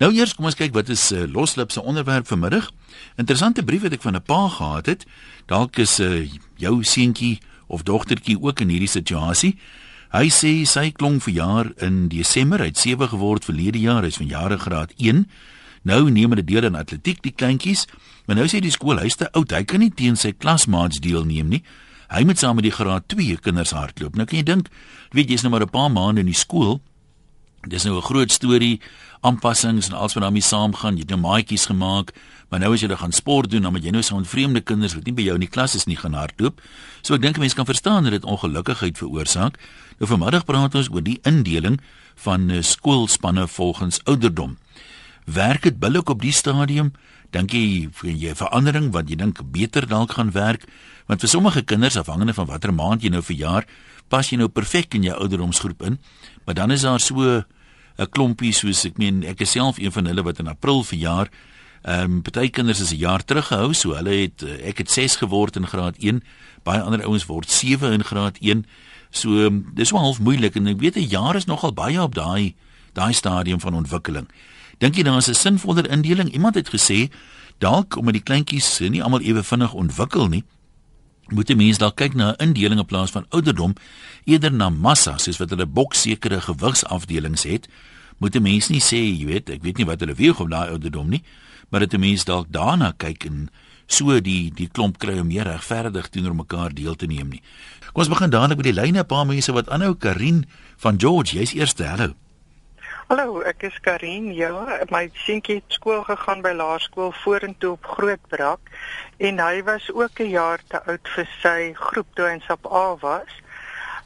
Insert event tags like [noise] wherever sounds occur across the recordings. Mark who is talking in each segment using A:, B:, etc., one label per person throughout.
A: Nou eers kom ons kyk wat is uh, loslip se onderwerp vanmiddag. Interessante brief wat ek van 'n pa gehad het. Dalk is uh, jou seentjie of dogtertjie ook in hierdie situasie. Hy sê sy klong vir jaar in Desember, hy't 7 geword verlede jaar, hy's van jare graad 1. Nou neem hulle deel aan atletiek die kleintjies, maar nou sê die skool hy's te oud, hy kan nie teen sy klasmaats deelneem nie. Hy moet saam met die graad 2 kinders hardloop. Nou kan jy dink, weet jy's nou maar 'n paar maande in die skool. Dis nou 'n groot storie, aanpassings en alles wat daarmee saamgaan. Jy het nou maatjies gemaak, maar nou as jy dan gaan sport doen, dan moet jy nou saam met vreemde kinders wat nie by jou in die klas is nie gaan hardloop. So ek dink mense kan verstaan dat dit ongelukkigheid veroorsaak. Nou vanmiddag praat ons oor die indeling van eh, skoolspanne volgens ouderdom. Werk dit billik op die stadium? Dink jy vir jy verandering wat jy dink beter dalk gaan werk? Want vir sommige kinders afhangende van watter maand jy nou verjaar, pas jy nou perfek in jou ouderdomsgroep in. Maar dan is daar so 'n klompie soos ek meen ek is self een van hulle wat in April verjaar. Ehm um, party kinders is 'n jaar terug gehou, so hulle het ek het 6 geword in graad 1. Baie ander ouens word 7 in graad 1. So um, dis wel half moeilik en ek weet 'n jaar is nogal baie op daai daai stadium van ontwikkeling. Dink jy daar is 'n sinvoller indeling? Iemand het gesê dalk omdat die kleintjies nie almal ewe vinnig ontwikkel nie, moet 'n mens dalk kyk na 'n indeling in plaas van ouderdom, eerder na massa, soos wat hulle boksekere gewigsafdelings het. Moet 'n mens nie sê, jy weet, ek weet nie wat hulle weeg op daai ouderdom nie, maar dit 'n mens dalk daarna kyk en so die die klomp kry om meer regverdig teenoor mekaar deel te neem nie. Kom ons begin dadelik met die lyne 'n paar mense wat aanhou Karin van George, jy's eerste. Hallo.
B: Hallo, ek is Karin. Ja, my seentjie het skool gegaan by laerskool vorentoe op Grootbrak en hy was ook 'n jaar te oud vir sy groep toe hy in SAP A was.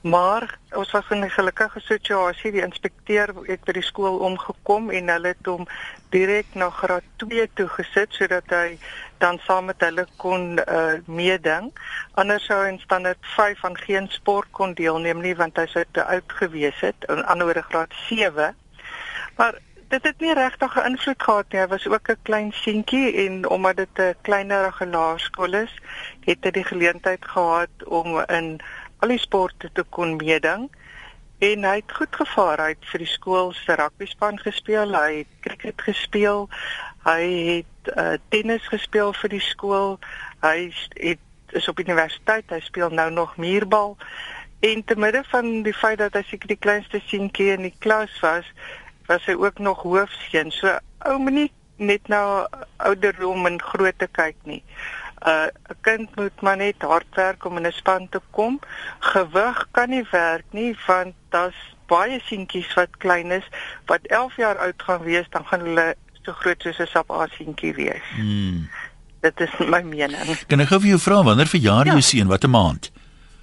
B: Maar ons was in 'n gelukkige situasie. Die inspekteur het by die skool omgekom en hulle het hom direk na graad 2 toe gesit sodat hy dan saam met hulle kon uh, meeding. Anders sou hy in standaard 5 aan geen sport kon deelneem nie want hy sou te oud gewees het in ander graad 7. Maar dit het nie regtig 'n invloed gehad nie. Hy was ook 'n klein seentjie en omdat dit 'n kleinerige laerskool is, het hy die geleentheid gehad om in al die sporte te kon meeding. En hy het goed gevaar. Hy het vir die skool se rugbyspan gespeel, hy het cricket gespeel, hy het uh, tennis gespeel vir die skool. Hy het is op universiteit, hy speel nou nog muurbal. En te midde van die feit dat hy seker die kleinste seentjie in die klas was, was hy ook nog hoofseun. So ou moenie net na ouderdom en grootte kyk nie. 'n uh, 'n kind moet maar net hard werk om in 'n span te kom. Gewig kan nie werk nie want daar's baie seentjies wat klein is wat 11 jaar oud gaan wees, dan gaan hulle so groot soos 'n sap seentjie wees. Hmm. Dit is my mening.
A: Kan ek gou vir jou vra wanneer verjaar ja. jou seun? Watter maand?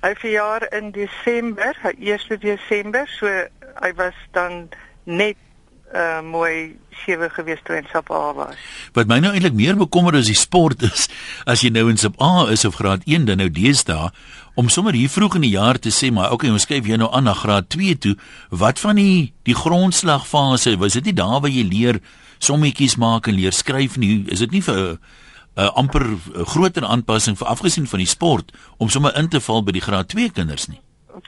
B: Hy verjaar in Desember, 1 Desember, so hy was dan net uh mooi sewe gewees toe in Sap A was.
A: Wat my nou eintlik meer bekommer is die sport [laughs] is as jy nou in Sap A is of graad 1 dan nou deesdae om sommer hier vroeg in die jaar te sê maar okay ons skuif jy nou aan na graad 2 toe. Wat van die die grondslagfase? Was dit nie daar waar jy leer sommetjies maak en leer skryf nie? Is dit nie vir 'n uh, amper uh, groter aanpassing vir afgesien van die sport om sommer in te val by die graad 2 kinders nie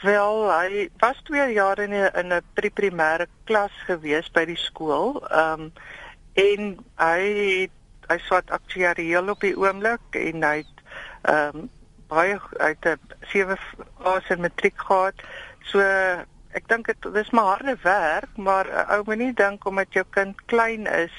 B: Wel, hy was 2 jaar in 'n in 'n pre-primêre klas gewees by die skool. Ehm um, en hy hy swat aktuarieel op die oomblik en hy het ehm um, baie uit 'n 7 as in matriek gehad. So ek dink dit dis maar harde werk, maar 'n ou moet nie dink omdat jou kind klein is,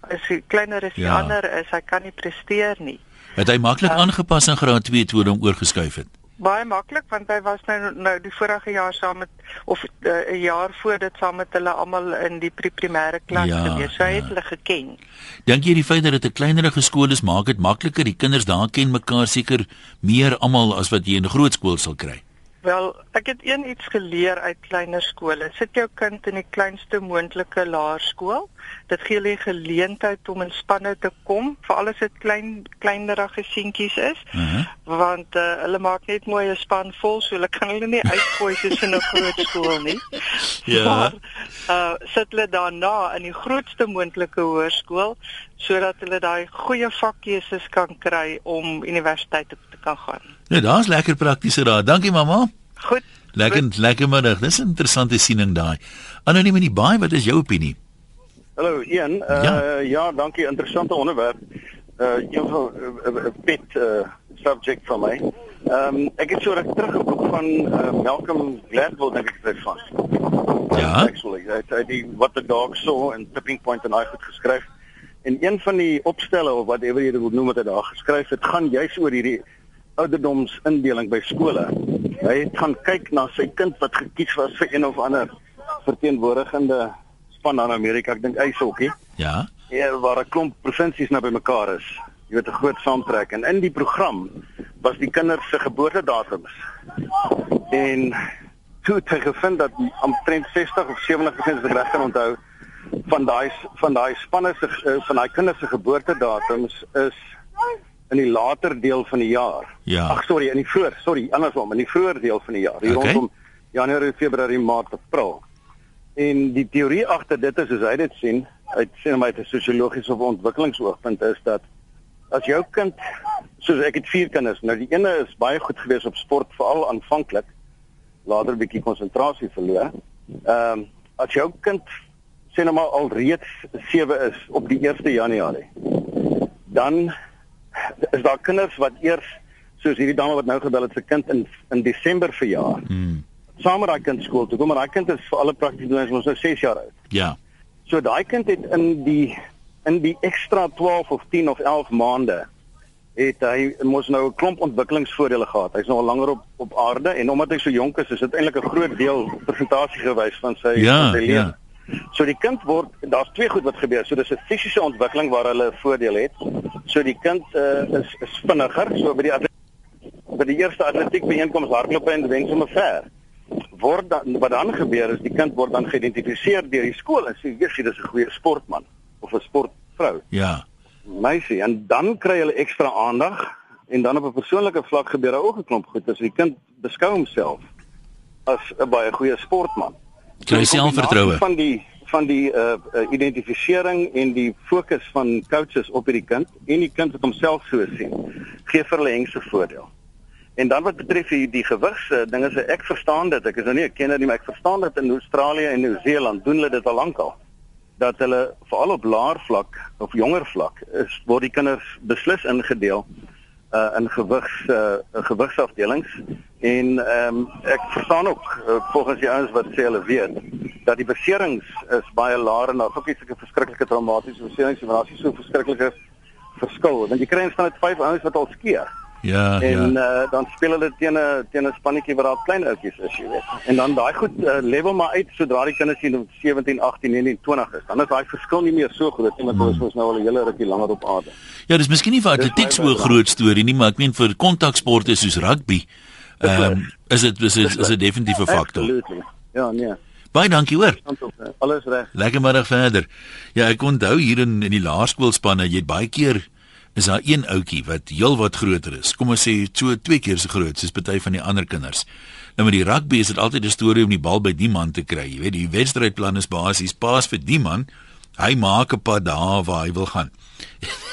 B: as hy kleiner as ja. ander is, hy kan nie presteer nie.
A: Het hy maklik uh, aangepas in graad 2 toe hom oorgeskuif het?
B: Baie maklik want hy was nou nou die vorige jaar saam met of eh, 'n uh, jaar voor dit saam met hulle almal in die pre-primêre klas ja, gewees. So hy ja. het hulle geken.
A: Dink jy die feit dat dit 'n kleinerige skool is maak dit makliker? Die kinders daar ken mekaar seker meer almal as wat jy in 'n groot skool sal kry.
B: Wel, ek het een iets geleer uit kleiner skole. Sit jou kind in die kleinste moontlike laerskool. Dit gee hulle geleentheid om in spanne te kom, veral as dit klein kleinerige seentjies is. Uh mhm. -huh. Want uh, hulle maak net mooi 'n span vol, so hulle kan hulle nie uitgooi soos in 'n [laughs] groot skool nie.
A: Ja. Maar,
B: uh sit hulle daarna in die grootste moontlike hoërskool sodat hulle daai goeie vakkeuses kan kry om universiteit te, te kan gaan.
A: Ja, daar's lekker praktiese raad. Dankie mamma.
B: Goed.
A: Lekker goed. lekker middag. Dis 'n interessante siening daai. Anoniem in die baai, wat is jou opinie?
C: Hallo Ian. Uh, ja. ja, dankie. Interessante onderwerp. Uh een van 'n uh, pet uh subject van my. Ehm um, ek het so reg terug 'n boek van uh, Malcolm Gladwell dink ek dit van.
A: Ja.
C: Actually, hy het die What the Dog Saw en Tipping Point en hy goed geskryf. En een van die opstelle of whatever jy dit wil noem wat hy daar geskryf het, gaan juis oor hierdie ouderdomsindeling by skole. Hy het gaan kyk na sy kind wat gekies was vir een of ander verteenwoordigende span in Amerika, ek dink ijshokkie.
A: Ja.
C: Ja, waar 'n klomp provinsies nou bymekaar is. Jy weet 'n groot saamtrek en in die program was die kinders se geboortedatums. En toe het hy gevind dat omtrent 60 of 70% se reg kan onthou van daai van daai spanne se eh, van daai kinders se geboortedatums is in die later deel van die jaar.
A: Ja.
C: Ag sorry, in die vroeër, sorry, andersom, in die vroeër deel van die jaar, hier
A: Okay.
C: rondom Januarie, Februarie, Maart, April. En die teorie agter dit is soos hy dit sien, uit sien my 'n sosiologiese of ontwikkelingsoogpunt is dat as jou kind soos ek het vier kinders, nou die ene is baie goed gewees op sport veral aanvanklik, later bietjie konsentrasie verloor. Ehm um, as jou kind sê nou maar al reeds 7 is op die 1 Januarie, dan is daar kinders wat eers soos hierdie dame wat nou gebel het se kind in in Desember verjaar.
A: Mm.
C: Saam met daai kind skool toe kom, maar daai kind is vir alle praktiese doeleindes mos nou 6 jaar oud.
A: Ja.
C: So daai kind het in die in die ekstra 12 of 10 of 11 maande het hy mos nou 'n klomp ontwikkelingsvoordele gehad. Hy's nou al langer op op aarde en omdat hy so jonk is, is dit eintlik 'n groot deel persentasie gewys van sy
A: Ja,
C: van sy lewe.
A: ja.
C: So die kind word daar's twee goed wat gebeur. So dis 'n fisiese ontwikkeling waar hulle 'n voordeel het. So die kind uh, is is vinniger. So by die by die eerste atletiek byeenkoms hardloop hy en wen sommer ver. Word dan wat dan gebeur is die kind word dan geïdentifiseer deur die skool en sê Jesus, dis 'n goeie sportman of 'n sportvrou,
A: Ja.
C: meisie en dan kry hulle ekstra aandag en dan op 'n persoonlike vlak gebeur daar ook 'n klomp goed as die kind beskou homself as 'n baie goeie sportman.
A: Kry
C: Die
A: selfvertroue.
C: kombinasie van die van die uh, uh identifisering en die fokus van coaches op hierdie kind en die kind wat homself so sien gee vir hulle hengse voordeel. En dan wat betref die, die gewigs uh, dinge sê ek verstaan dit ek is nou nie 'n kenner nie maar ek verstaan dat in Australië en Nieu-Seeland doen hulle dit al lank al dat hulle veral op laer vlak of jonger vlak is word die kinders beslis ingedeel uh in gewigs uh gewigsafdelings en ehm um, ek verstaan ook uh, volgens die ouens wat sê hulle weet dat die beserings is baie laer en daar's ook nie sulke verskriklike traumatiese beserings nie, maar daar's nie so verskriklike verskil want jy kry instaan net vyf ouens wat al skeer
A: Ja,
C: en
A: ja.
C: uh, dan speel hulle teen 'n teen 'n spannetjie waar daar klein ouppies is, jy weet. En dan daai goed uh, level maar uit sodra die kinders sien 17, 18, 19, 20 is. Dan is daai verskil nie meer so groot nie, want hulle is mos nou al 'n hele rukkie langer op aarde.
A: Ja, dis miskien nie vir atletiek so 'n groot storie nie, maar ek meen vir kontaksporte soos rugby, ehm um, is dit is dit is 'n definitiewe faktor.
C: Absolutely. Ja, nee.
A: Baie dankie hoor.
C: Alles reg.
A: Lekker middag verder. Ja, ek onthou hier in in die laerskoolspanne, jy het baie keer is daar een ouetjie wat heelwat groter is. Kom ons sê so twee keer so groot soos party van die ander kinders. Nou met die rugby is dit altyd 'n storie om die bal by die man te kry. Jy weet, die wedstrydplan is basies paas vir die man. Hy maak 'n pad daar waar hy wil gaan.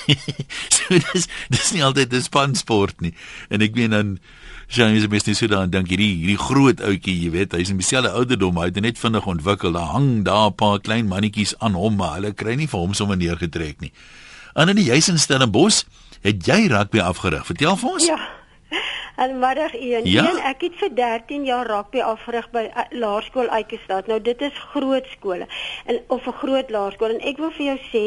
A: [laughs] so dis dis nie altyd 'n spansport nie. En ek meen dan Jean is mens nie so daaraan dink hierdie hierdie groot ouetjie, jy weet, hy's in dieselfde ouderdom, hy het net vinnig ontwikkel. Daar hang daar 'n paar klein mannetjies aan hom, maar hulle kry nie vir hom sommer neergetrek nie. Annelie, jy's in Stellenbosch, het jy rugby afgerig? Vertel vir ons.
D: Ja. En middag een.
A: Ja?
D: Een, ek het vir 13 jaar rugby afgerig by uh, Laerskool Eikestad. Nou dit is groot skole en of 'n groot laerskool en ek wil vir jou sê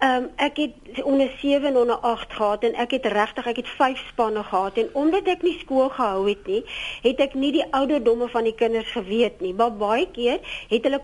D: Ehm um, ek het onder 7 en onder 8 gehad en ek het regtig ek het 5 spanne gehad en omdat ek nie skool gehou het nie, het ek nie die ouderdomme van die kinders geweet nie. Maar baie keer het hulle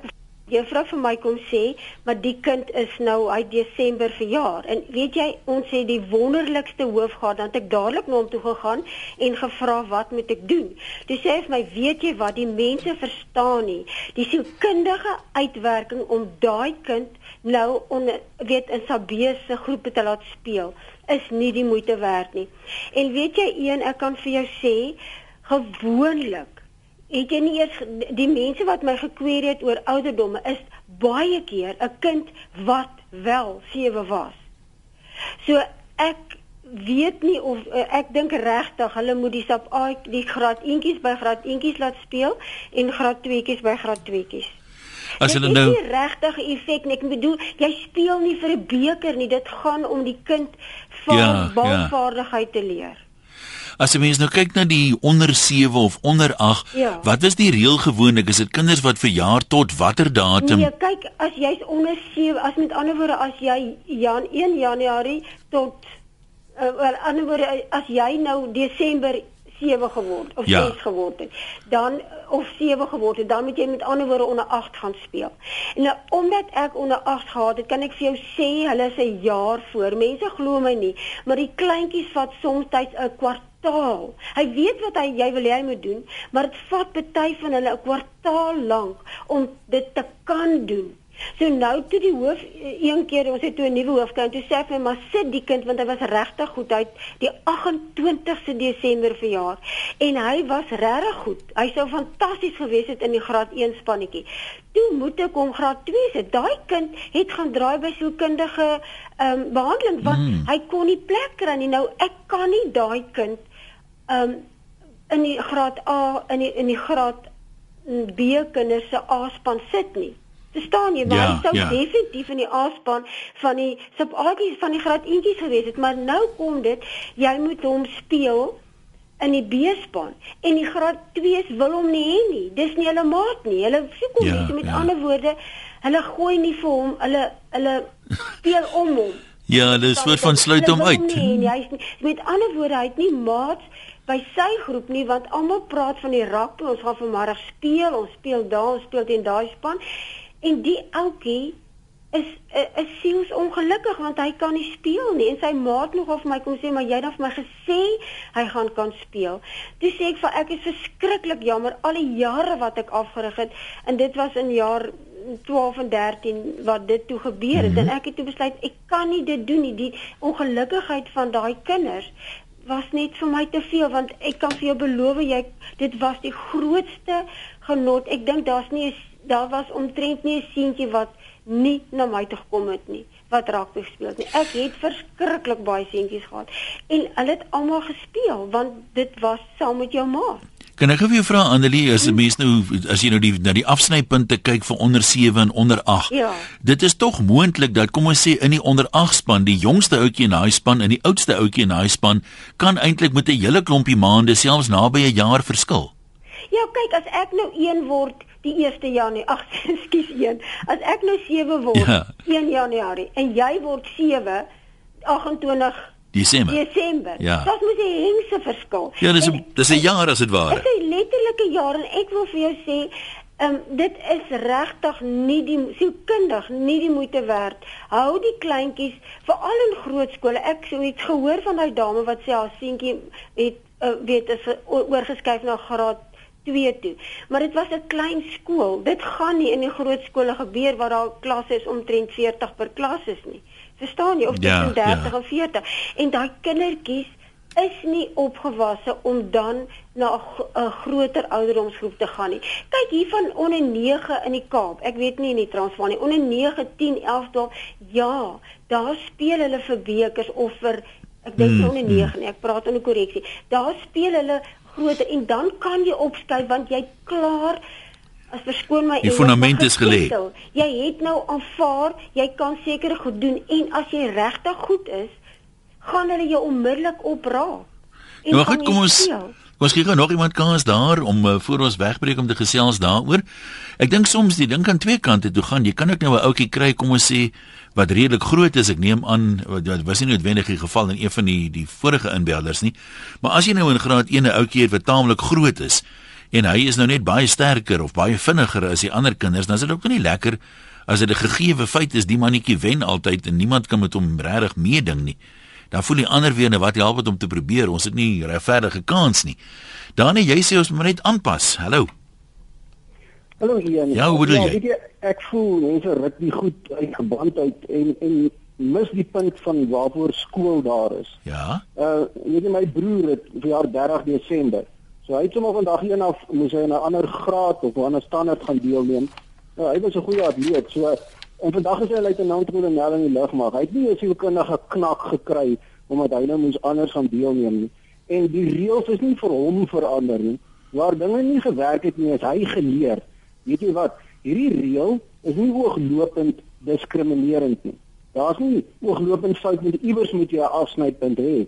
D: juffrou vir my kom sê, maar die kind is nou uit Desember verjaar. En weet jy, ons het die wonderlikste hoof gehad, dan het ek dadelik na hom toe gegaan en gevra wat moet ek doen. Toe sê hy vir my, weet jy wat, die mense verstaan nie die sielkundige uitwerking om daai kind nou onder weet in Sabee se groepe te laat speel is nie die moeite werd nie. En weet jy een, ek kan vir jou sê, gewoonlik het jy nie eers die mense wat my gekweer het oor ouderdomme is baie keer 'n kind wat wel 7 was. So ek weet nie of ek dink regtig hulle moet die sap die graad eentjies by graad eentjies laat speel en graad tweetjies by graad tweetjies.
A: As
D: Dit
A: hulle
D: is
A: nou
D: nie regtig effek nie. Ek bedoel, jy speel nie vir 'n beker nie. Dit gaan om die kind
A: Ja, ja.
D: van balvaardigheid te leer.
A: as jy mens nou kyk na die onder 7 of onder 8,
D: Ja.
A: wat is die reël gewoonlik? Is dit kinders wat verjaar tot watter datum?
D: Nee, kyk, as jy's onder 7, as met ander woorde as jy Jan 1 Januarie tot uh, wel ander woorde as jy nou Desember 7 geword of
A: Ja.
D: 6 geword het, dan of 7 geword het, dan moet jy met ander woorde onder 8 gaan speel. En nou omdat ek onder 8 gehad het, kan ek vir jou sê hulle is 'n jaar voor. Mense glo my nie, maar die kleintjies vat soms tyd 'n kwartaal. Hy weet wat hy jy wil hê hy moet doen, maar dit vat party van hulle 'n kwartaal lank om dit te kan doen. So nou toe die hoof eh, een keer ons het toe 'n nuwe hoof kry en toe sê vir my maar sit die kind want hy was regtig goed uit die 28ste Desember verjaar en hy was regtig goed. Hy sou fantasties gewees het in die graad 1 spannetjie. Toe moet ek hom graad 2 sit. Daai kind het gaan draai by sielkundige ehm um, behandeling want
A: Mm.
D: hy kon nie plek kry nie. Nou ek kan nie daai kind ehm um, in die graad A in die in die graad mm, B kinders se A-span sit nie. Verstaan jy? Maar
A: Ja,
D: hy sou
A: ja.
D: definitief in die A-span van die sub-A's van die graad eentjies gewees het, maar nou kom dit jy moet hom speel in die B-span en die graad 2's wil hom nie hê nie. Dis nie hulle maat nie. Hulle soek hom
A: Ja,
D: nie. So met
A: ja.
D: ander woorde, hulle gooi nie vir hom, hulle hulle speel om hom. [laughs]
A: Ja, dis soort van sluit hom uit.
D: Nee, nee, hy's nie met ander woorde, hy het nie maats by sy groep nie want almal praat van die rugby, ons gaan vanmiddag speel, ons speel daar, ons speel teen daai span. En die ouetjie is is siels ongelukkig want hy kan nie speel nie. En sy maat nog of my kom sê maar jy het vir my gesê hy gaan kan speel. Toe sê ek vir ek is verskriklik jammer. Al die jare wat ek afgerig het en dit was in jaar 12 en 13 wat dit toe gebeur het. Mm -hmm. en ek het toe besluit ek kan nie dit doen nie. Die ongelukkigheid van daai kinders was net vir my te veel want ek kan vir jou beloof jy dit was die grootste genot. Ek dink daar's nie 'n daar was omtrent nie 'n seentjie wat nie na my toe gekom het nie wat rugby gespeel het nie. Ek het verskriklik baie seentjies gehad en hulle het almal gespeel want dit was saam met jou ma.
A: Kan ek vir jou vra Annelie, as 'n mens nou as jy nou die na die afsnypunte kyk vir onder 7 en onder 8.
D: Ja.
A: Dit is tog moontlik dat kom ons sê in die onder 8 span, die jongste ouetjie in daai span en die oudste ouetjie in daai span kan eintlik met 'n hele klompie maande selfs naby 'n jaar verskil.
D: Ja, kyk, as ek nou 1 word die 1 Januarie, ag, [laughs] ekskuus 1. As ek nou 7 word
A: Ja.
D: 1 Januarie en jy word 7 28
A: Desember.
D: Desember.
A: Ja.
D: Dit moet 'n hengse verskil.
A: Ja, dis 'n dis 'n jaar as dit
D: Dit
A: ware.
D: is 'n letterlike jaar en ek wil vir jou sê, ehm um, dit is regtig nie die sielkundig nie die moeite werd. Hou die kleintjies veral in groot skole. Ek sou iets gehoor van daai dame wat sê haar seentjie het uh, weet is oorgeskuif na graad 2 toe. Maar dit was 'n klein skool. Dit gaan nie in die groot skole gebeur waar daar klasse is omtrent 40 per klas is nie. Verstaan jy of
A: Ja,
D: tussen 30
A: ja.
D: en 40. En daai kindertjies is nie opgewasse om dan na 'n gro- 'n groter ouderdomsgroep te gaan nie. Kyk hier van onder 9 in die Kaap. Ek weet nie in die Transvaal nie. Onder 9, 10, 11, 12. Ja, daar speel hulle vir bekers of vir ek dink
A: Hmm,
D: mm, onder 9 nie. Ek praat onder korreksie. Daar speel hulle groter en dan kan jy opskuif want jy klaar as verskoon my
A: Die fundament is gelê.
D: Jy het nou aanvaar, jy kan seker goed doen en as jy regtig goed is, gaan hulle jou onmiddellik opraak.
A: Nou goed, kom ons
D: speel.
A: ons gee nog iemand kans daar om uh, voor ons wegbreek om te gesels daaroor. Ek dink soms die ding kan twee kante toe gaan. Jy kan ook nou 'n ouetjie kry, kom ons sê wat redelik groot is. Ek neem aan wat was nie noodwendig die geval in een van die die vorige inbelders nie. Maar as jy nou in graad 1 'n ouetjie het wat taamlik groot is en hy is nou net baie sterker of baie vinniger as die ander kinders, dan is dit ook nie lekker as dit 'n gegeewe feit is die mannetjie wen altyd en niemand kan met hom regtig meeding nie. Dan voel die ander weer nou wat help dit om te probeer. Ons het nie regverdige kans nie. Dan jy sê ons moet net aanpas. Hallo.
E: Hallo Ian.
A: Ja, hoe bedoel jy?
E: weet jy? Ek voel mense ruk nie goed uit geband uit en en mis die punt van waarvoor skool daar is.
A: Ja.
E: Uh weet jy my broer het verjaar 30 Desember. So hy het sommer vandag een af moes hy in 'n ander graad of 'n ander standaard gaan deelneem. Nou hy was 'n goeie atleet. So en vandag is hy luitenant-kolonel in die lugmag. Hy het nie 'n sielkundige knak gekry omdat hy nou moes anders gaan deelneem nie. En die reëls is nie vir hom verander nie. Waar dinge nie gewerk het nie, is hy geleer. Weet jy wat? hierdie reël is nie ooglopend diskriminerend nie. Daar's nie ooglopend fout met iewers moet jy 'n afsnypunt hê.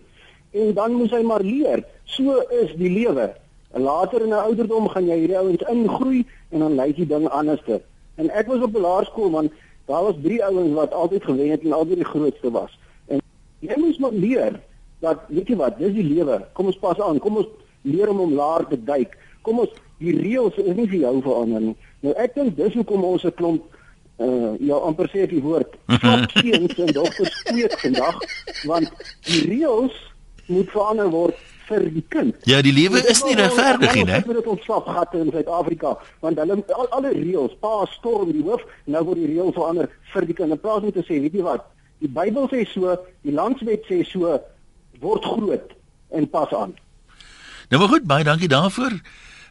E: En dan moet hy maar leer. So is die lewe. Later in 'n ouderdom gaan jy hierdie ouens ingroei en dan lyk die ding anderste. En ek was op laerskool man, daar was drie ouens wat altyd gewen het en altyd die grootste was. En jy moet maar leer dat weet jy wat, dis die lewe. Kom ons pas aan. Kom ons leer om om laer te duik. Kom ons die reëls is nie vir jou verander nie. Nou ek dink dis hoekom ons 'n klomp uh ja amper sê die woord [laughs] swak seuns en dogters kweek vandag want die reëls moet verander word vir die kind.
A: Ja, die lewe is nie regverdig nie, hè?
E: Ons het ons slapgatte in Suid-Afrika want hulle al alle reëls, pa storm die hoof, nou word die reëls verander vir die kind. In plaas om te sê, weet jy wat? Die Bybel sê so, die landswet sê so, word groot en pas aan.
A: Nou maar goed, baie dankie daarvoor.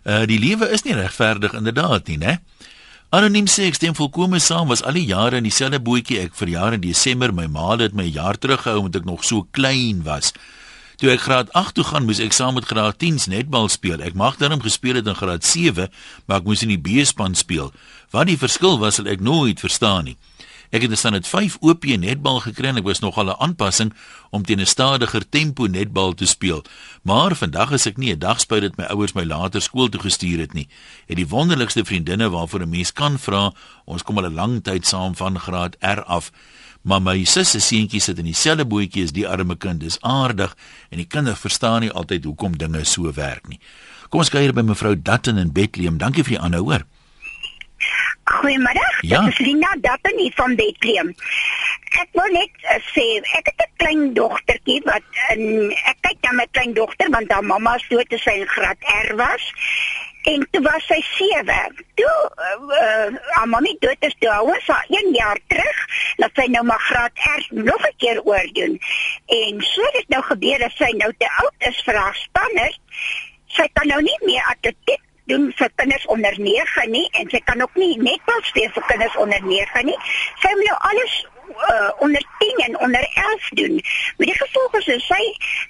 A: Uh die lewe is nie regverdig inderdaad nie, né? Anoniem sê ek stem volkome saam was al die jare in dieselfde bootjie ek vir jare in Desember my ma het my jaar teruggehou omdat ek nog so klein was. Toe ek graad 8 toe gaan, moes ek saam met graad 10s netbal speel. Ek mag daarom gespeel het in graad 7, maar ek moes in die B-span speel. Wat die verskil was, sal ek nooit verstaan nie. Ek het dan net 5 OP netbal gekry en ek was nogal 'n aanpassing om teen 'n stadiger tempo netbal te speel. Maar vandag is ek nie 'n dag spyt dat my ouers my later skool toe gestuur het nie. Het die wonderlikste vriendinne waarvoor 'n mens kan vra. Ons kom al 'n lang tyd saam van graad R af. Maar my sussie seentjie sit in dieselfde bootjie as die arme kind. Dis aardig en die kinders verstaan nie altyd hoekom dinge so werk nie. Kom ons kuier by mevrou Dutton in Bethlehem. Dankie vir die aanhou hoor.
F: Goeiemôre.
A: Ja.
F: Dit is Lina Dappen hier van Bethlehem. Ek wil net uh, sê ek het 'n klein dogtertjie wat in ek kyk na my klein dogter want haar mamma se dood toe sy in graad R was. En toe was sy 7. Toe uh, uh, haar mamma dood is toe was sy 1 jaar terug dat sy nou maar graad R nog 'n keer oordoen. En so het dit nou gebeur dat sy nou te oud is vir haar spanners. Sy kan nou nie meer atletiek doen vir kinders onder 9 nie en sy kan ook nie netbal speel vir kinders onder 9 nie. Sy moet nou alles uh, onder 10 en onder 11 doen. Met die gevolg is sy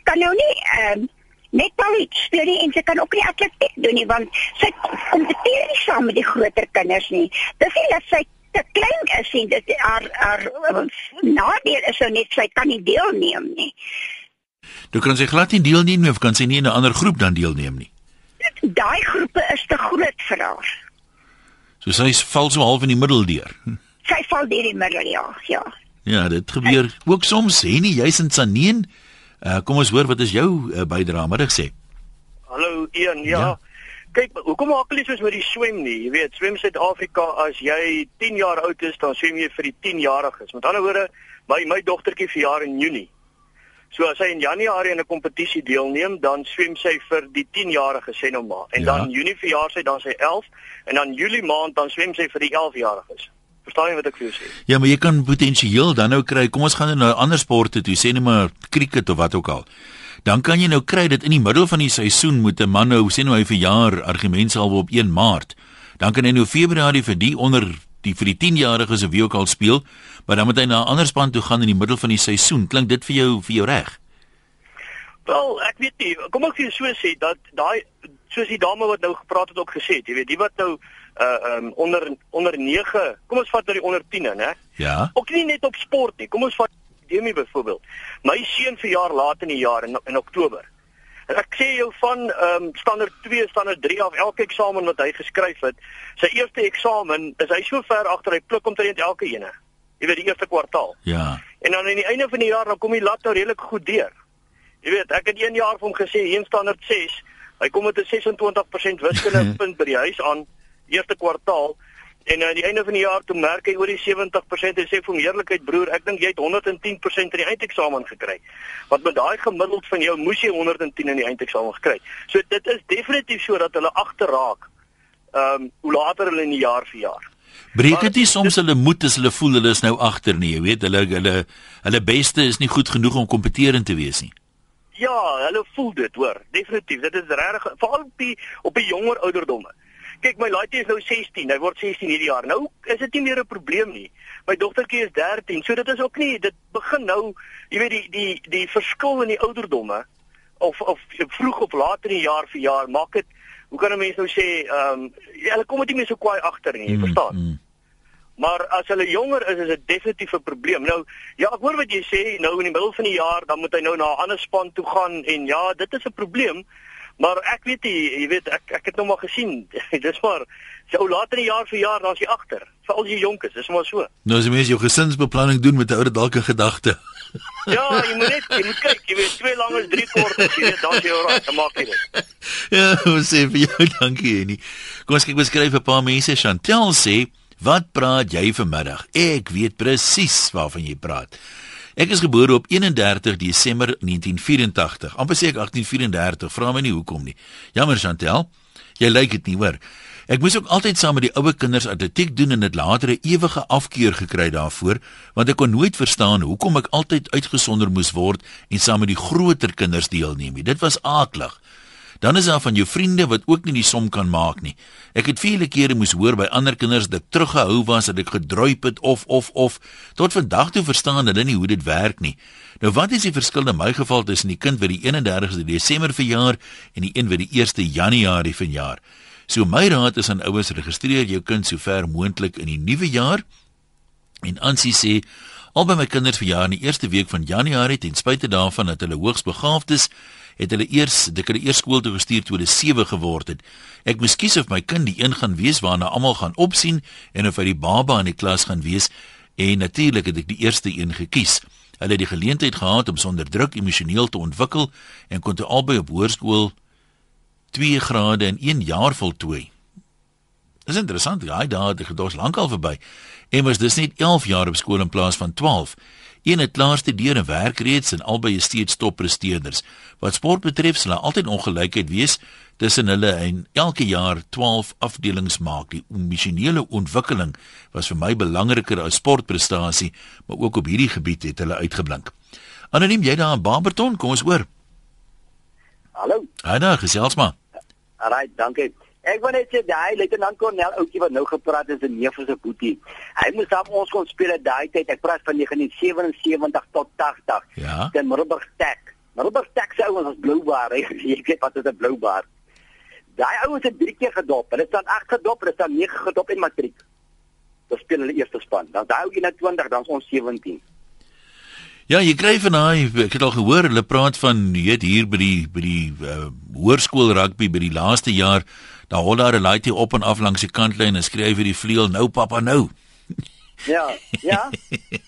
F: kan nou nie ehm uh, netbal speel nie en sy kan ook nie atletiek doen nie want sy kompeteer nie saam met die groter kinders nie. Dis nie dat sy te klein is en dit haar haar uh, nadeel is so net sy kan nie deelneem nie.
A: Toe kan sy glad nie deelneem nie of kan sy nie in 'n ander groep dan deelneem nie.
F: Daai groepe is te groot vir haar.
A: So sy val so half in die middel deur.
F: Sy val deur die middel ja, ja.
A: Ja, dit gebeur ook soms, hè nie, jy's in Saneen. Uh kom ons hoor wat is jou uh, bydrae middag sê.
G: Hallo Ian, ja.
A: Ja.
G: ja. Kyk, hoekom maak hulle soos met die swem nie? Jy weet, swem Suid-Afrika as jy 10 jaar oud is, dan swem jy vir die 10-jariges. Met ander woorde, my my dogtertjie verjaar in Junie. So as sy in Januarie in 'n kompetisie deelneem, dan swem sy vir die 10-jariges sê nou maar. En
A: Ja.
G: dan Junie verjaar sy dan sy 11 en dan Julie maand dan swem sy vir die 11-jariges. Verstaan jy wat ek vir jou sê?
A: Ja, maar jy kan potensieel dan nou kry. Kom ons gaan nou na ander sporte toe, sê net maar cricket of wat ook al. Dan kan jy nou kry dat in die middel van die seisoen moet 'n man nou sê nou hy verjaar argumentshalwe op 1 Maart. Dan kan hy nou Februarie vir die onder die vir die 10-jariges of wie ook al speel, maar dan moet hy na 'n ander span toe gaan in die middel van die seisoen. Klink dit vir jou vir jou reg?
G: Wel, ek weet nie. Kom ek vir jou so sê dat daai soos die dame wat nou gepraat het ook gesê het, jy weet, die wat nou uh um onder onder 9, kom ons vat nou die onder 10 hè.
A: Ja.
G: Ook nie net op sport nie. Kom ons vat Demi byvoorbeeld. My seun verjaar laat in die jaar in, in Oktober. Ek sê jou van ehm um, standaard 2, standaard 3 af elke eksamen wat hy geskryf het, sy eerste eksamen is hy so ver agter hy pluk omtrent elke ene. Jy weet die eerste kwartaal.
A: Ja.
G: En dan aan die einde van die jaar dan kom hy laat nou redelik goed deur. Jy weet, ek het een jaar vir hom gesê hier standaard 6, hy kom met 'n 26% wiskunde [laughs] punt by die huis aan eerste kwartaal en aan die einde van die jaar toe merk hy oor die 70% en sê vir hom eerlikheid broer, ek dink jy het 110% in die eindeksamen gekry. Want met daai gemiddeld van jou moes jy 110 in die eindeksamen gekry. So dit is definitief so dat hulle agterraak. Ehm um, hoe later hulle in die jaar verjaar.
A: Breek dit nie soms hulle moed as hulle voel hulle is nou agter nie, jy weet, hulle hulle hulle beste is nie goed genoeg om kompeterend te wees nie.
G: Ja, hulle voel dit, hoor. Definitief. Dit is regtig veral op die op die jonger ouderdomme. Kyk, my laaitjie is nou 16. Hy word 16 hierdie jaar. Nou is dit nie meer 'n probleem nie. My dogtertjie is 13. So dit is ook nie dit begin nou, jy weet die die die verskil in die ouderdomme of of vroeg of laat in die jaar vir jaar maak dit hoe kan 'n mens nou sê ehm um, hulle kom dit nie meer so kwaai agter nie, jy
A: Mm,
G: verstaan?
A: mm.
G: Maar as hulle jonger is, is dit definitief 'n probleem. Nou, ja, ek hoor wat jy sê, nou in die middel van die jaar dan moet hy nou na 'n ander span toe gaan en ja, dit is 'n probleem. Maar ek weet nie, jy weet ek ek het nou maar gesien. [laughs] dis maar so laat in die jaar vir jaar dan's jy agter. Veral as jy jonk is, dis maar so.
A: Nou as jy mens jou gesinsbeplanning doen met 'n ou dalk 'n gedagte. [laughs]
G: Ja, jy moet net jy moet kyk, jy weet twee lank is drie kort, as jy weet dan jy reg, dan maak jy dit. [laughs]
A: Ja, ons sê vir jou dankie Henny. Kom ons kyk beskryf 'n paar mense. Chantel sê, "Wat praat jy vanmiddag? Ek weet presies waarvan jy praat." Ek is gebore op 31 Desember 1984. Amper sê ek 1834. Vra my nie hoekom nie. Jammer Chantel, jy lyk dit nie hoor. Ek moes ook altyd saam met die ouer kinders atletiek doen en dit later 'n ewige afkeur gekry daarvoor, want ek kon nooit verstaan hoekom ek altyd uitgesonder moes word en saam met die groter kinders deelneem nie. Dit was aaklig. Dan is daar van jou vriende wat ook nie die som kan maak nie. Ek het vele kere moes hoor by ander kinders dat ek teruggehou was dat ek gedruip het of of of tot vandag toe verstaan hulle nie hoe dit werk nie. Nou wat is die verskil in my geval tussen die kind wat die 31ste Desember verjaar en die een wat die 1ste Januarie verjaar? So my raad is aan ouers registreer jou kind so ver moontlik in die nuwe jaar. En Ansie sê albei my kinders verjaar in die eerste week van Januarie ten spyte daarvan dat hulle hoogs begaafd is het hulle eers het hulle eers skool toe gestuur toe hulle 7 geword het. Ek moes kies of my kind die een gaan wees waarna almal gaan opsien en of hy die baba in die klas gaan wees en natuurlik het ek die eerste een gekies. Hulle het die geleentheid gehad om sonder druk emosioneel te ontwikkel en kon toe albei op hoërskool 2 grade in 1 jaar voltooi. Dis interessant, ja, daai het gedors lankal verby. En was dis net 11 jaar op skool in plaas van 12. Een het klaar studeer en werk reeds en albei is steeds toppresteerders. Wat sport betref, sal daar altyd ongelykheid wees tussen hulle en elke jaar 12 afdelings maak. Die emosionele ontwikkeling was vir my belangriker as sportprestasie, maar ook op hierdie gebied het hulle uitgeblink. Anoniem, jy daar in Barberton, kom ons hoor.
H: Hallo.
A: Haai daar, gesels maar.
H: Alraai, dankie. Ek wil net sê daai luitenant Cornel ouetjie wat nou gepraat is 'n neef van sy boetie. Hy moes saam ons kon speel daai tyd. Ek praat van 1977 tot 80.
A: Ja.
H: Teen Middelburg Tech. Middelburg Tech se ouens was bloubaar. [laughs] hè. Jy weet wat is 'n bloubaar? Daai ouens het drie keer gedop. Hulle staan 8 gedop, hulle staan 9 gedop in matriek. Dis speel hulle eerste span. Dan daai ou 21, dan is ons 17.
A: Ja, jy kry van daai ek het al gehoor hulle praat van weet hier by die by die uh, hoërskool rugby by die laaste jaar daar hol daar 'n laaitjie op en af langs die kantlyn en skryf vir die vleuel nou pappa nou. [laughs]
H: Ja, ja.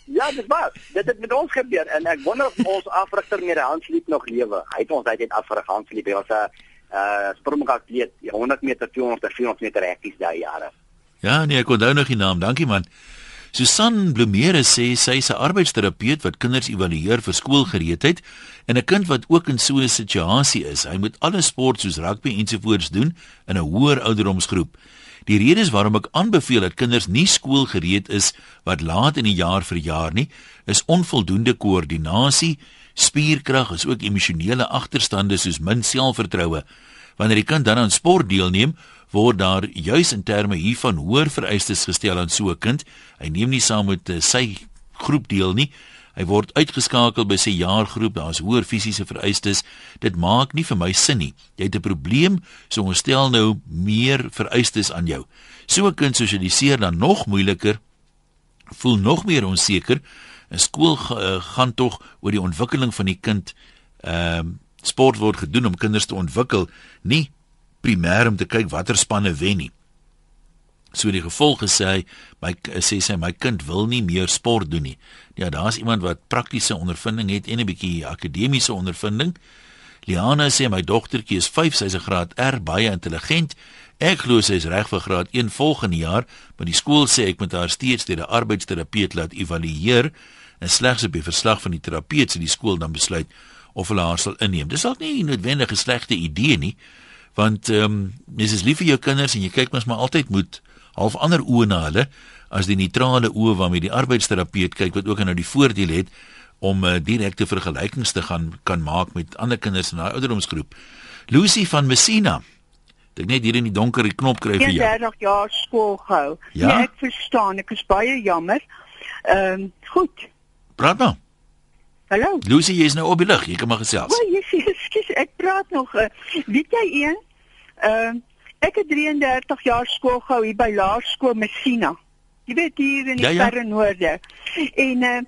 H: Ja, dit was. Dit het met ons gebeur en ek wonder of ons afrigter met Hansliep nog lewe. Hy het ons uit dit afgerig Hansliep. Hy was 'n uh springatleet, 100 meter, 200 en 400 meter hekkies daai jare.
A: Ja, nee, ek onthou nog die naam. Dankie man. Susan Blomere sê sy is 'n arbeidsterapeut wat kinders evalueer vir skoolgereedheid en 'n kind wat ook in so 'n situasie is. Hy moet alle sport soos rugby ensovoorts doen in 'n hoër ouderdomsgroep. Die rede is waarom ek aanbeveel dat kinders nie skoolgereed is wat laat in die jaar verjaar nie, is onvoldoende koördinasie, spierkrag, is ook emosionele agterstande soos min selfvertroue. Wanneer die kind dan aan sport deelneem, word daar juis in terme hiervan hoër vereistes gestel aan so 'n kind. Hy neem nie saam met uh, sy groep deel nie. Hy word uitgeskakel by sy jaargroep. Daar's hoër fisiese vereistes. Dit maak nie vir my sin nie. Jy het 'n probleem, so ons stel nou meer vereistes aan jou. So 'n kind sosialiseer dan nog moeiliker, voel nog meer onseker. 'n Skool uh, gaan tog oor die ontwikkeling van die kind. Ehm uh, sport word gedoen om kinders te ontwikkel, nie primêr om te kyk watter spanne wen nie. So die gevolg is hy my sê sy my kind wil nie meer sport doen nie. Ja, daar's iemand wat praktiese ondervinding het en 'n bietjie akademiese ondervinding. Liana sê my dogtertjie is 5, sy's 'n graad R, baie intelligent. Ek glo sy is reg vir graad 1 volgende jaar, maar die skool sê ek moet haar steeds deur 'n arbeidsterapeut laat evalueer en slegs op die verslag van die terapeut sal die skool dan besluit of hulle haar sal inneem. Dis dalk nie 'n slegte idee nie, want ehm um, mens is lief vir jou kinders en jy kyk mens maar altyd moet half ander oë na hulle as die neutrale oë waarmee die arbeidsterapeut kyk wat ook nou die voordeel het om uh, direkte vergelykings te gaan kan maak met ander kinders in daai ouderdomsgroep. Lucy van Messina. Ek net hier in die donker die knop kry vir jou.
I: 30 jaar skool gehou.
A: Ja?
I: Nee, ek verstaan, ek is baie jammer. Ehm um, goed.
A: Praat maar.
I: Hallo.
A: Lucy, jy is nou op die lug. Jy kan maar gesels.
I: O, jy sê ekskuus, ek praat nog. Uh, weet jy een? Ehm uh, Ek het 33 jaar skool gehou hier by Laerskool Messina. Jy weet hier in die
A: Ja, ja.
I: verre noorde. En uh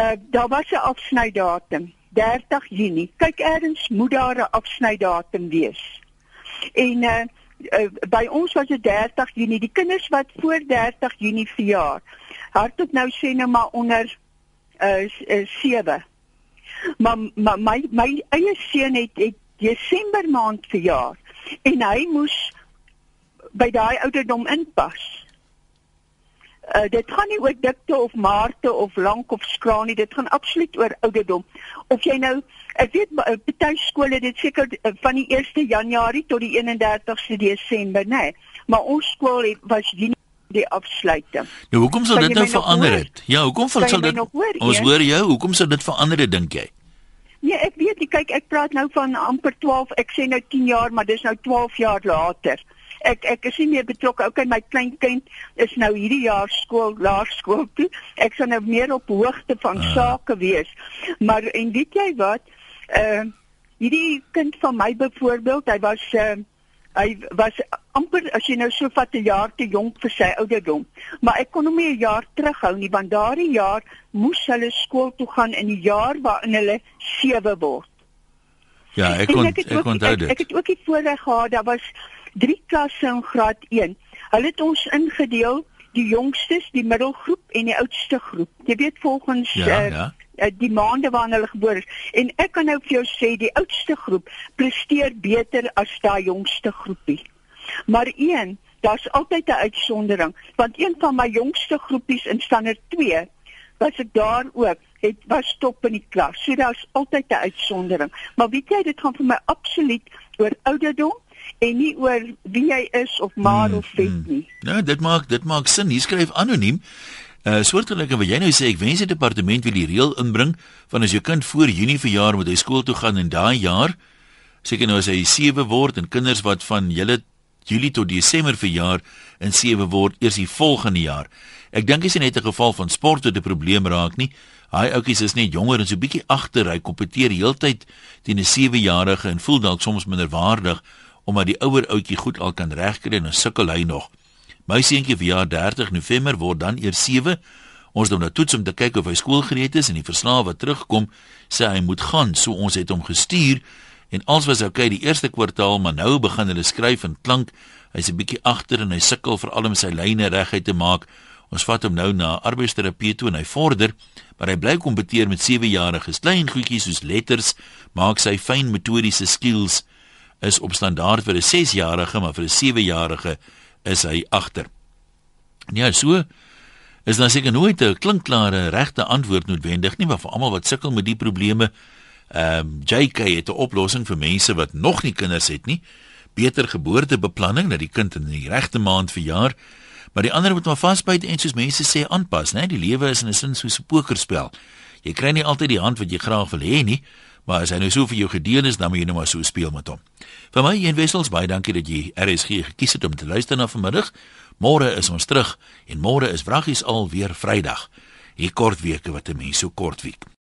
I: uh daar was 'n afsnydatum, 30 Junie. Kyk eers moet daar 'n afsnydatum wees. En uh, uh by ons was dit 30 Junie. Die kinders wat voor 30 Junie verjaar, hardop nou sê nou maar onder uh, uh 7. Maar, maar my my eie seun het, het Desember maand verjaar en hy moes by daai ouderdom inpas. Uh, dit gaan nie oor dikte of maarte of lank of skraal nie, dit gaan absoluut oor ouderdom. Of jy nou, ek weet uh, party skole dit seker uh, van die 1ste Januarie tot die 31ste Desember, nê. Nee. Maar ons skool het was Junie die afsluiting.
A: Nou hoekom sal
I: Kan
A: dit nou verander het? Ja, hoekom sal
I: my
A: dit
I: hoor,
A: Ons hoor jou. Hoekom sal dit verander dink jy?
I: Nee, ek weet nie, kyk ek praat nou van amper 12, ek sê nou 10 jaar, maar dis nou 12 jaar later. Ek ek is nie meer betrokke. Okay, my kleinkind is nou hierdie jaar skool, laerskool toe. Ek sal nou meer op hoogte van
A: Ah.
I: sake wees. Maar en weet jy wat? Uh hierdie kind van my byvoorbeeld, hy was uh hy was amper as jy nou so vat 'n jaar te jonk vir sy ouderdom. Maar ek kon hom nie 'n jaar terughou nie want daardie jaar moes hulle skool toe gaan in die jaar waarin hulle 7 word.
A: Ja, ek kon
I: het
A: ek
I: ook-
A: onthou
I: ek, ek
A: dit.
I: het ook die voorreg gehad, daar was drie klasse in graad 1. Hulle het ons ingedeel, die jongstes, die middelgroep en die oudste groep. Jy weet volgens
A: Ja,
I: eh,
A: ja.
I: eh, die maande waarin hulle gebore is. En ek kan nou vir jou sê die oudste groep presteer beter as daai jongste groepie. Maar een, daar's altyd 'n uitsondering, want een van my jongste groepies in standaard 2 was ek daar ook, het was top in die klas. So daar's altyd 'n uitsondering. Maar weet jy, dit gaan vir my absoluut oor ouderdom en nie oor wie jy is of maar
A: Hmm,
I: of vet
A: hmm.
I: nie.
A: Nou, dit maak dit maak sin. Hier skryf anoniem. Uh soortgelyke wat jy nou sê, ek wens die departement wil die reël inbring van as jou kind voor Junie verjaar moet hy skool toe gaan in daai jaar. Seker nou as hy 7 word en kinders wat van julle Julie tot Desember verjaar in 7 word eers die volgende jaar. Ek dink dit is net 'n geval van sport wat 'n probleem raak nie. Hy ouetjies is net jonger en so bietjie agter. Hy kompeteer heeltyd teen 'n 7-jarige en voel dalk soms minderwaardig omdat die ouer ouetjie goed al kan regkry en dan sukkel hy nog. My seentjie verjaar 30 November word dan eers 7. Ons doen nou toets om te kyk of hy skoolgereed is en die verslae wat terugkom sê hy moet gaan. So ons het hom gestuur en alles was oukei die eerste kwartaal, maar nou begin hulle skryf en klank. Hy's 'n bietjie agter en hy sukkel veral om sy lyne reguit te maak. Ons vat hom nou na arbeidsterapie toe en hy vorder, maar hy bly kompeteer met 7-jariges. Klein goedjies soos letters maak sy fyn metodiese skills is op standaard vir 'n 6-jarige, maar vir 'n 7-jarige is hy agter. Ja, so is daar seker nooit 'n klinkklare regte antwoord noodwendig nie, maar vir almal wat sukkel met die probleme, ehm um, JK het 'n oplossing vir mense wat nog nie kinders het nie. Beter geboortebeplanning dat die kind in die regte maand verjaar. Maar die ander moet maar vasbyt en soos mense sê aanpas, né? Die lewe is in 'n sin soos 'n pokerspel. Jy kry nie altyd die hand wat jy graag wil hê nie, maar as hy nou so vir jou gedeel is, dan moet jy nou maar so speel met hom. Vir my een wessels baie dankie dat jy RSG gekies het om te luister na vanmiddag. Môre is ons terug en môre is wraggies al weer Vrydag. Hier kort weke wat 'n mens so kort week.